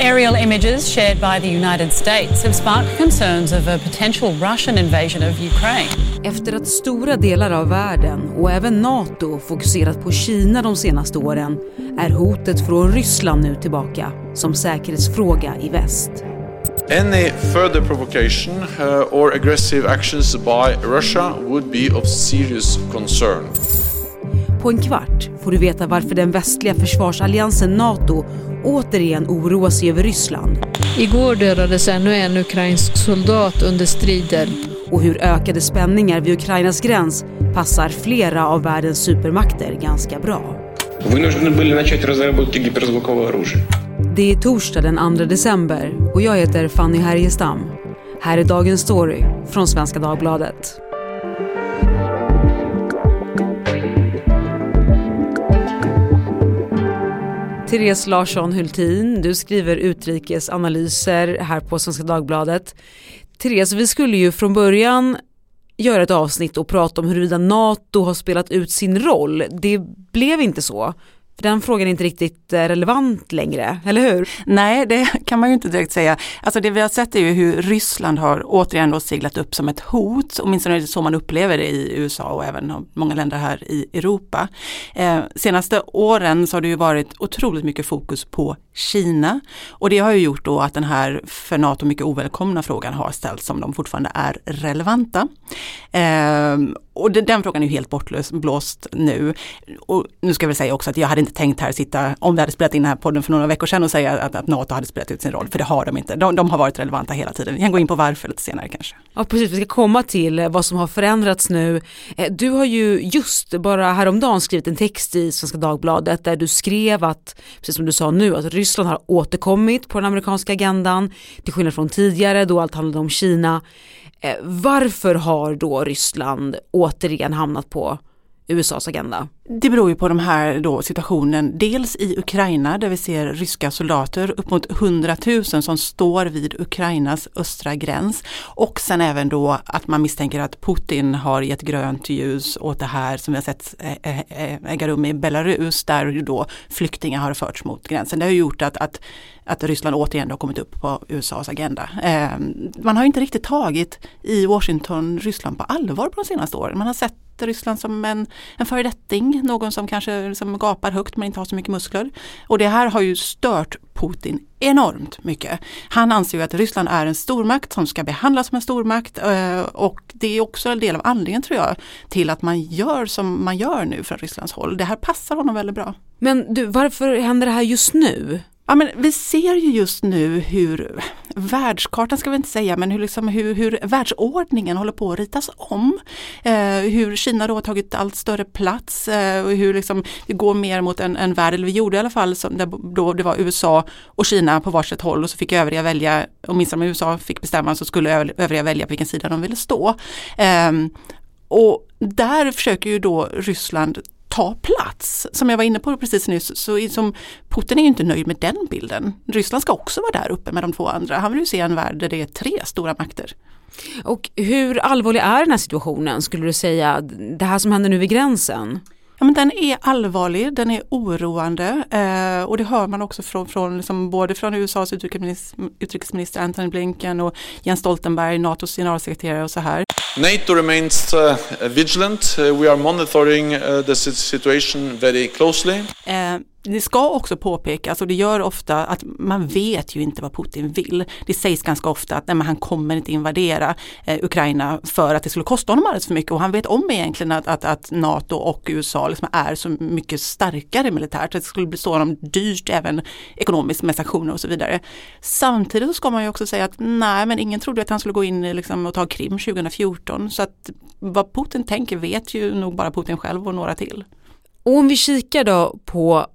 Aerial images shared by the United States have sparked concerns of a potential Russian invasion of Ukraine. Efter att stora delar av världen och även NATO fokuserat på Kina de senaste åren är hotet från Ryssland nu tillbaka som säkerhetsfråga i väst. Any further provocation uh, or aggressive actions by Russia would be of serious concern. På en kvart får du veta varför den västliga försvarsalliansen NATO återigen oroar sig över Ryssland. Igår dödades ännu en ukrainsk soldat under strider. Och hur ökade spänningar vid Ukrainas gräns passar flera av världens supermakter ganska bra. Det är torsdag den 2 december och jag heter Fanny Härgestam. Här är dagens story från Svenska Dagbladet. Therese Larsson Hultin, du skriver utrikesanalyser här på Svenska Dagbladet. Therese, vi skulle ju från början göra ett avsnitt och prata om huruvida NATO har spelat ut sin roll. Det blev inte så. För den frågan är inte riktigt eh, relevant längre, eller hur? Nej, det kan man ju inte direkt säga. Alltså det vi har sett är ju hur Ryssland har återigen då seglat upp som ett hot, åtminstone är det så man upplever det i USA och även många länder här i Europa. Eh, senaste åren så har det ju varit otroligt mycket fokus på Kina och det har ju gjort då att den här för NATO mycket ovälkomna frågan har ställts som de fortfarande är relevanta. Eh, och den, frågan är ju helt bortblåst nu. Och nu ska jag väl säga också att jag hade inte tänkt här sitta, om vi hade spelat in den här podden för några veckor sedan och säga att, att NATO hade spelat ut sin roll, för det har de inte. De, de, har varit relevanta hela tiden. Vi kan gå in på varför lite senare kanske. Ja precis, vi ska komma till vad som har förändrats nu. Eh, du har ju just bara häromdagen skrivit en text i Svenska Dagbladet där du skrev att, precis som du sa nu, att Ryssland har återkommit på den amerikanska agendan, till skillnad från tidigare då allt handlade om Kina. Eh, varför har då Ryssland återigen hamnat på USAs agenda? Det beror ju på de här då situationen, dels i Ukraina där vi ser ryska soldater, upp mot 100 000 som står vid Ukrainas östra gräns. Och sen även då att man misstänker att Putin har gett grönt ljus åt det här som vi har sett eh, eh, eh, äga rum i Belarus där ju då flyktingar har förts mot gränsen. Det har gjort att, att, att Ryssland återigen har kommit upp på USAs agenda. Eh, man har inte riktigt tagit i Washington Ryssland på allvar på de senaste åren. Man har sett Ryssland som en, en föredetting, någon som kanske som gapar högt men inte har så mycket muskler. Och det här har ju stört Putin enormt mycket. Han anser ju att Ryssland är en stormakt som ska behandlas som en stormakt eh, och det är också en del av anledningen tror jag till att man gör som man gör nu från Rysslands håll. Det här passar honom väldigt bra. Men du, varför händer det här just nu? Ja, men vi ser ju just nu hur världskartan ska vi inte säga, men hur, liksom, hur, hur världsordningen håller på att ritas om. Eh, hur Kina då har tagit allt större plats eh, och hur liksom, vi går mer mot en, en värld, eller vi gjorde i alla fall, som, där, då det var USA och Kina på varsitt håll och så fick övriga välja, åtminstone om USA fick bestämma så skulle övriga välja på vilken sida de ville stå. Eh, och där försöker ju då Ryssland ta plats. Som jag var inne på precis nyss, så som Putin är ju inte nöjd med den bilden. Ryssland ska också vara där uppe med de två andra. Han vill ju se en värld där det är tre stora makter. Och hur allvarlig är den här situationen skulle du säga? Det här som händer nu vid gränsen? Ja, men den är allvarlig, den är oroande eh, och det hör man också från, från liksom både från USAs utrikesminister, utrikesminister Antony Blinken och Jens Stoltenberg, NATOs generalsekreterare och så här. NATO remains uh, vigilant. Uh, we are monitoring uh, the situation very closely. Eh, det ska också påpekas, alltså och det gör ofta att man vet ju inte vad Putin vill. Det sägs ganska ofta att nej, han kommer inte invadera eh, Ukraina för att det skulle kosta honom alldeles för mycket och han vet om egentligen att, att, att NATO och USA liksom är så mycket starkare militärt. Det skulle bli så honom dyrt även ekonomiskt med sanktioner och så vidare. Samtidigt så ska man ju också säga att nej men ingen trodde att han skulle gå in liksom, och ta Krim 2014 så att vad Putin tänker vet ju nog bara Putin själv och några till. Och om vi kikar då på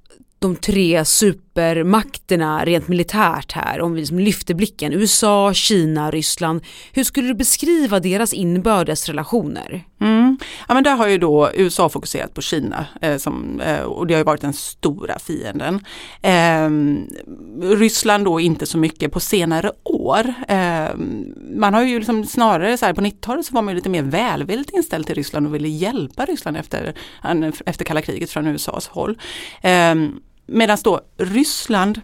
de tre supermakterna rent militärt här, om vi liksom lyfter blicken, USA, Kina, Ryssland. Hur skulle du beskriva deras inbördes relationer? Mm. Ja, men där har ju då USA fokuserat på Kina eh, som, eh, och det har ju varit den stora fienden. Eh, Ryssland då inte så mycket på senare år. Ehm, man har ju liksom snarare så här på 90-talet så var man lite mer välvilligt inställd till Ryssland och ville hjälpa Ryssland efter, efter kalla kriget från USAs håll. Ehm, Medan då Ryssland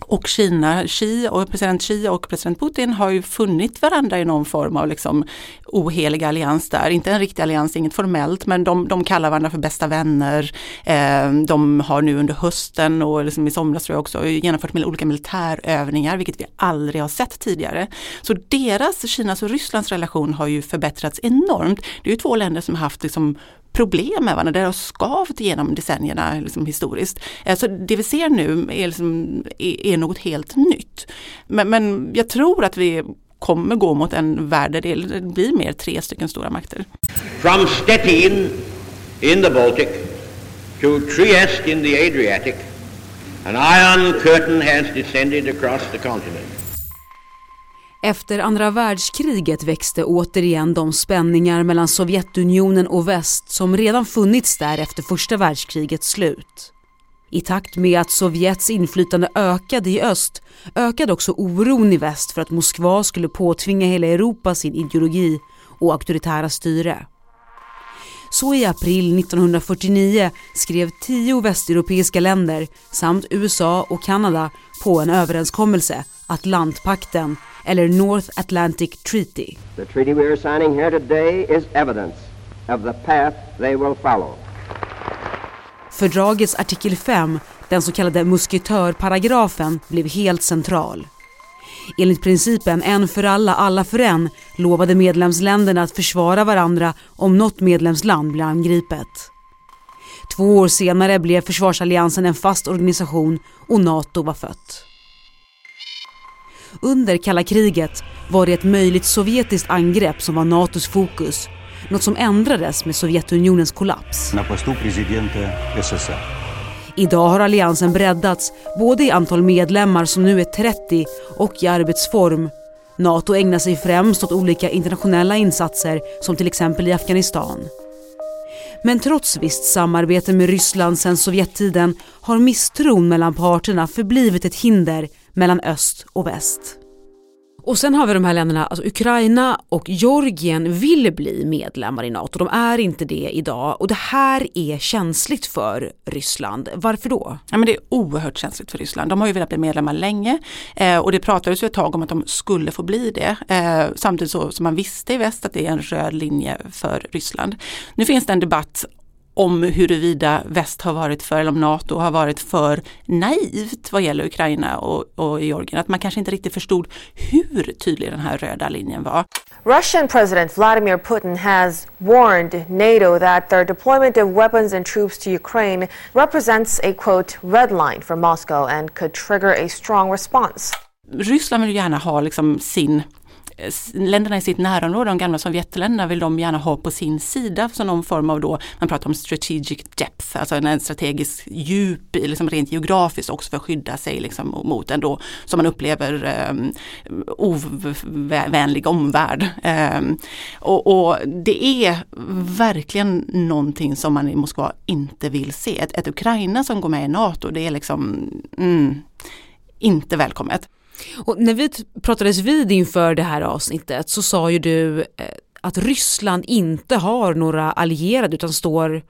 Och Kina, Xi och president Xi och president Putin har ju funnit varandra i någon form av liksom ohelig allians där. Inte en riktig allians, inget formellt, men de, de kallar varandra för bästa vänner. Eh, de har nu under hösten och liksom i somras tror jag också genomfört olika militärövningar, vilket vi aldrig har sett tidigare. Så deras, Kinas och Rysslands relation har ju förbättrats enormt. Det är ju två länder som har haft liksom problem med varandra, det har skavt genom decennierna liksom historiskt. Så det vi ser nu är, liksom, är, är något helt nytt. Men, men jag tror att vi kommer gå mot en värld där det blir mer tre stycken stora makter. From Stettin in the Baltic to Trieste in the Adriatic, an iron curtain has descended across the continent. Efter andra världskriget växte återigen de spänningar mellan Sovjetunionen och väst som redan funnits där efter första världskrigets slut. I takt med att Sovjets inflytande ökade i öst ökade också oron i väst för att Moskva skulle påtvinga hela Europa sin ideologi och auktoritära styre. Så i april 1949 skrev tio västeuropeiska länder samt USA och Kanada på en överenskommelse, Atlantpakten eller North Atlantic Treaty. The treaty we are signing here today is evidence of the path they will follow. Fördragets artikel 5, den så kallade musketörparagrafen, blev helt central. Enligt principen en för alla, alla för en lovade medlemsländerna att försvara varandra om något medlemsland blir angripet. Två år senare blev försvarsalliansen en fast organisation och NATO var fött. Under kalla kriget var det ett möjligt sovjetiskt angrepp som var NATOs fokus något som ändrades med Sovjetunionens kollaps. Idag har alliansen breddats både i antal medlemmar som nu är 30 och i arbetsform. NATO ägnar sig främst åt olika internationella insatser som till exempel i Afghanistan. Men trots visst samarbete med Ryssland sedan Sovjettiden har misstron mellan parterna förblivit ett hinder mellan öst och väst. Och sen har vi de här länderna, alltså Ukraina och Georgien vill bli medlemmar i NATO. De är inte det idag och det här är känsligt för Ryssland. Varför då? Ja, men det är oerhört känsligt för Ryssland. De har ju velat bli medlemmar länge eh, och det pratades ju ett tag om att de skulle få bli det. Eh, samtidigt så, som man visste i väst att det är en röd linje för Ryssland. Nu finns det en debatt om huruvida väst har varit för, eller om NATO har varit för naivt vad gäller Ukraina och, och Georgien. Att man kanske inte riktigt förstod hur tydlig den här röda linjen var. Russian President Vladimir Putin has warned NATO that their deployment of weapons and troops to Ukraine represents a quote red line for Moscow and could trigger a strong response. Ryssland vill gärna ha liksom sin länderna i sitt närområde, de gamla Sovjetländerna, vill de gärna ha på sin sida som någon form av då, man pratar om strategic depth, alltså en strategisk djup, liksom rent geografiskt också för att skydda sig liksom mot en då, som man upplever um, ovänlig omvärld. Um, och, och, det är verkligen någonting som man i Moskva inte vill se. Ett, ett Ukraina som går med i NATO, det är liksom mm, inte välkommet. Och när vi pratades vid inför det här avsnittet så sa ju du eh, att Ryssland inte har några allierade utan står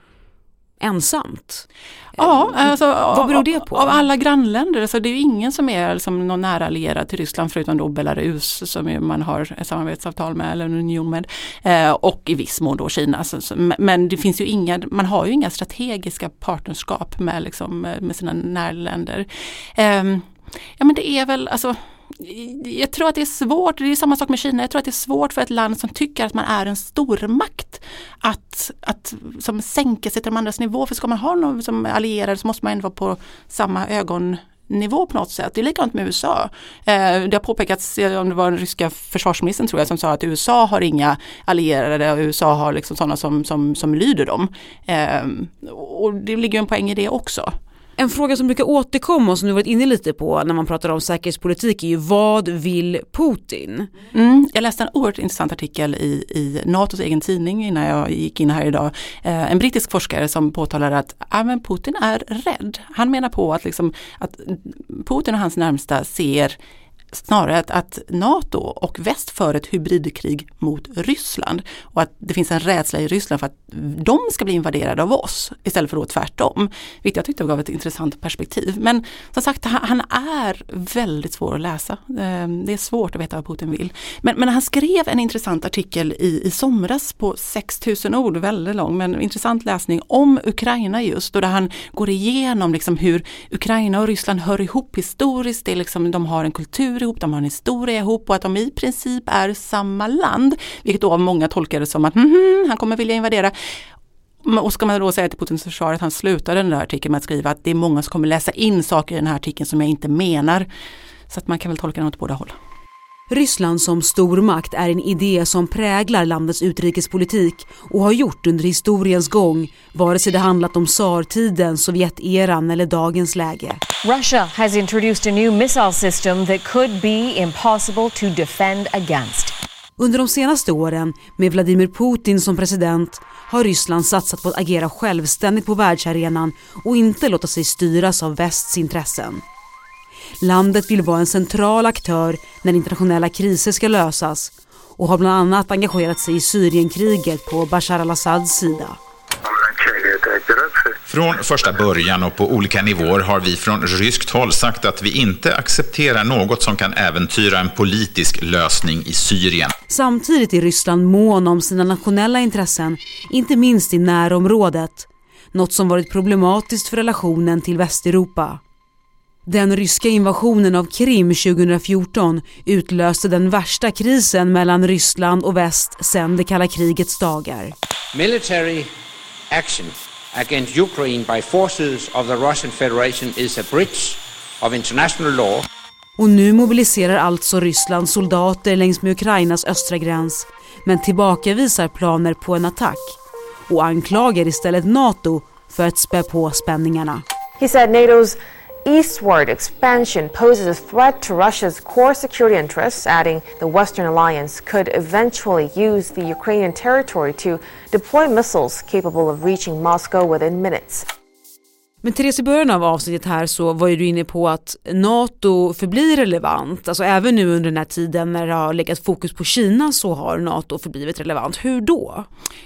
ensamt. Ja, alltså, vad beror det på? Av alla grannländer, alltså det är ju ingen som är liksom någon nära allierad till Ryssland förutom då Belarus som man har ett samarbetsavtal med eller en union med. Eh, och i viss mån då Kina. Men det finns ju inga, man har ju inga strategiska partnerskap med, liksom, med sina närländer. Eh, Ja men det är väl alltså jag tror att det är svårt, det är samma sak med Kina, jag tror att det är svårt för ett land som tycker att man är en stormakt att, att som sänka sig till de andras nivå. För ska man ha någon som allierad så måste man ändå vara på samma ögonnivå på något sätt. Det är likadant med USA. Eh, det har påpekats, om det var den ryska försvarsministern tror jag som sa att USA har inga allierade och USA har liksom sådana som, som, som lyder dem. Eh, och det ligger en poäng i det också. En fråga som brukar återkomma och som du varit inne lite på när man pratar om säkerhetspolitik är ju vad vill Putin? Mm, jag läste en oerhört intressant artikel i, i NATOs egen tidning innan jag gick in här idag. Eh, en brittisk forskare som påtalar att ah, men Putin är rädd. Han menar på att, liksom, att Putin och hans närmsta ser snarare att, att NATO och väst för ett hybridkrig mot Ryssland och att det finns en rädsla i Ryssland för att de ska bli invaderade av oss istället för då tvärtom. Vilket jag tyckte gav ett intressant perspektiv. Men som sagt, han, är väldigt svår att läsa. Ehm, det är svårt att veta vad Putin vill. Men, men han skrev en intressant artikel i, i somras på 6000 ord, väldigt lång men intressant läsning om Ukraina just och där han går igenom liksom hur Ukraina och Ryssland hör ihop historiskt. Det är liksom, de har en kultur ihop, de har en historia ihop och att de i princip är samma land. Vilket då av många tolkar det som att mm, han kommer vilja invadera. Och ska man då säga till Putins försvar att han slutade den där artikeln med att skriva att det är många som kommer läsa in saker i den här artikeln som jag inte menar. Så att man kan väl tolka den åt båda håll. Ryssland som stormakt är en idé som präglar landets utrikespolitik och har gjort under historiens gång, vare sig det handlat om tsartiden, Sovjeteran eller dagens läge. Russia has introduced a new missile system that could be impossible to defend against. Under de senaste åren, med Vladimir Putin som president, har Ryssland satsat på att agera självständigt på världsarenan och inte låta sig styras av västs intressen. Landet vill vara en central aktör när internationella kriser ska lösas och har bland annat engagerat sig i Syrienkriget på Bashar al-Assads sida. Från första början och på olika nivåer har vi från ryskt håll sagt att vi inte accepterar något som kan äventyra en politisk lösning i Syrien. Samtidigt är Ryssland mån om sina nationella intressen, inte minst i närområdet. Något som varit problematiskt för relationen till Västeuropa. Den ryska invasionen av Krim 2014 utlöste den värsta krisen mellan Ryssland och väst sedan det kalla krigets dagar. Military action against Ukraine by forces of the Russian Federation is a breach of international law. Och nu mobiliserar alltså Ryssland soldater längs med Ukrainas östra gräns men tillbakavisar planer på en attack och anklagar istället NATO för att spä på spänningarna. He said NATO's eastward expansion poses a threat to Russia's core security interests, adding the Western alliance could eventually use the Ukrainian territory to deploy missiles capable of reaching Moscow within minutes. Men Therese, i början av avsnittet här så var ju du inne på att NATO förblir relevant. Alltså även nu under den här tiden när det har legat fokus på Kina så har NATO förblivit relevant. Hur då?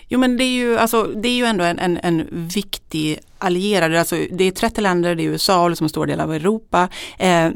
Jo men det är ju, alltså, det är ju ändå en, en, en viktig allierad. Alltså, det är 30 länder, det är USA och liksom en stor del av Europa. Eh,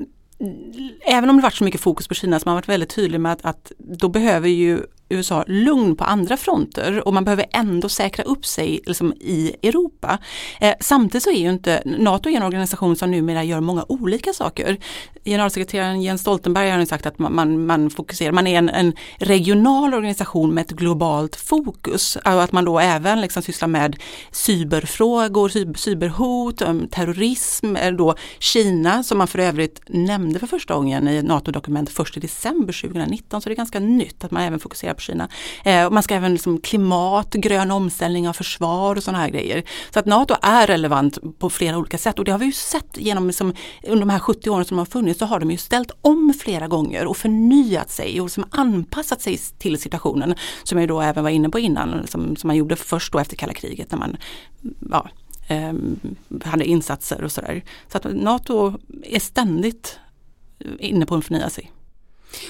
även om det varit så mycket fokus på Kina så har man varit väldigt tydlig med att, att då behöver ju USA lugn på andra fronter och man behöver ändå säkra upp sig liksom, i Europa. Eh, samtidigt så är ju inte NATO en organisation som numera gör många olika saker. Generalsekreteraren Jens Stoltenberg har sagt att man, man, man fokuserar, man är en, en, regional organisation med ett globalt fokus. Att man då även liksom sysslar med cyberfrågor, cyberhot, um, terrorism, eh, då Kina som man för övrigt nämnde för första gången i NATO-dokument först i december 2019. Så det är ganska nytt att man även fokuserar på Kina. Eh, man ska även liksom klimat, grön omställning av försvar och sådana här grejer. Så att NATO är relevant på flera olika sätt och det har vi ju sett genom liksom, under de här 70 åren som de har funnits så har de ju ställt om flera gånger och förnyat sig och liksom anpassat sig till situationen som jag då även var inne på innan, som, som man gjorde först då efter kalla kriget när man ja, eh, hade insatser och sådär. Så att NATO är ständigt inne på att förnya sig.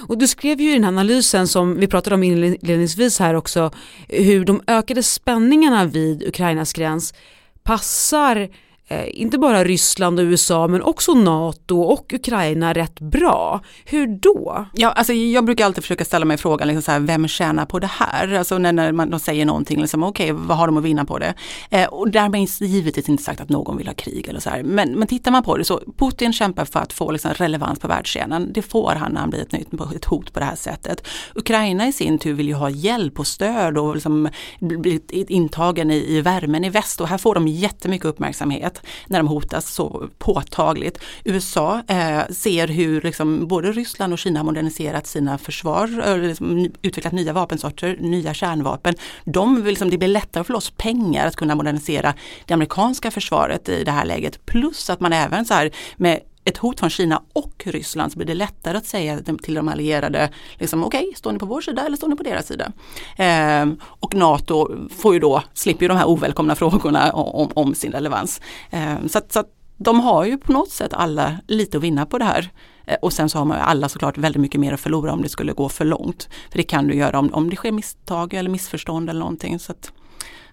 Och du skrev ju i den här analysen som vi pratade om inledningsvis här också hur de ökade spänningarna vid Ukrainas gräns passar Eh, Eh, inte bara Ryssland och USA men också NATO och Ukraina rätt bra. Hur då? Ja, alltså jag brukar alltid försöka ställa mig frågan, liksom så här, vem tjänar på det här? Alltså när, när man, de säger någonting, liksom, okej okay, vad har de att vinna på det? Eh, och därmed givetvis inte sagt att någon vill ha krig eller så här. Men, men tittar man på det så, Putin kämpar för att få liksom, relevans på världsscenen. Det får han när han blir ett, nytt, ett hot på det här sättet. Ukraina i sin tur vill ju ha hjälp och stöd och liksom, bli intagen i, i värmen i väst och här får de jättemycket uppmärksamhet när de hotas så påtagligt. USA eh, ser hur liksom både Ryssland och Kina har moderniserat sina försvar, eh, liksom utvecklat nya vapensorter, nya kärnvapen. De vill liksom, det blir lättare för oss pengar att kunna modernisera det amerikanska försvaret i det här läget. Plus att man även så här med ett hot från Kina och Ryssland så blir det lättare att säga till de allierade, liksom, okej, okay, står ni på vår sida eller står ni på deras sida? Eh, och NATO får ju då, slipper ju de här ovälkomna frågorna om, om sin relevans. Eh, så, att, så att de har ju på något sätt alla lite att vinna på det här. Eh, och sen så har man ju alla såklart väldigt mycket mer att förlora om det skulle gå för långt. För det kan du göra om, om det sker misstag eller missförstånd eller någonting. Så att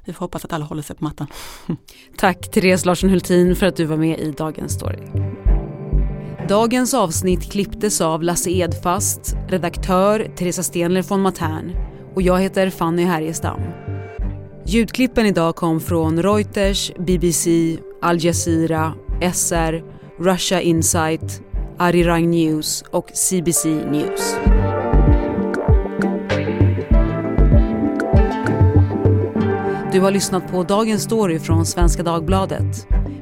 vi får hoppas att alla håller sig på mattan. Tack Therese Larsson Hultin för att du var med i Dagens Story. Dagens avsnitt klipptes av Lasse Edfast, redaktör Teresa Stenler von Matern och jag heter Fanny Härgestam. Ljudklippen idag kom från Reuters, BBC, Al Jazeera, SR, Russia Insight, Arirang News och CBC News. Du har lyssnat på Dagens Story från Svenska Dagbladet.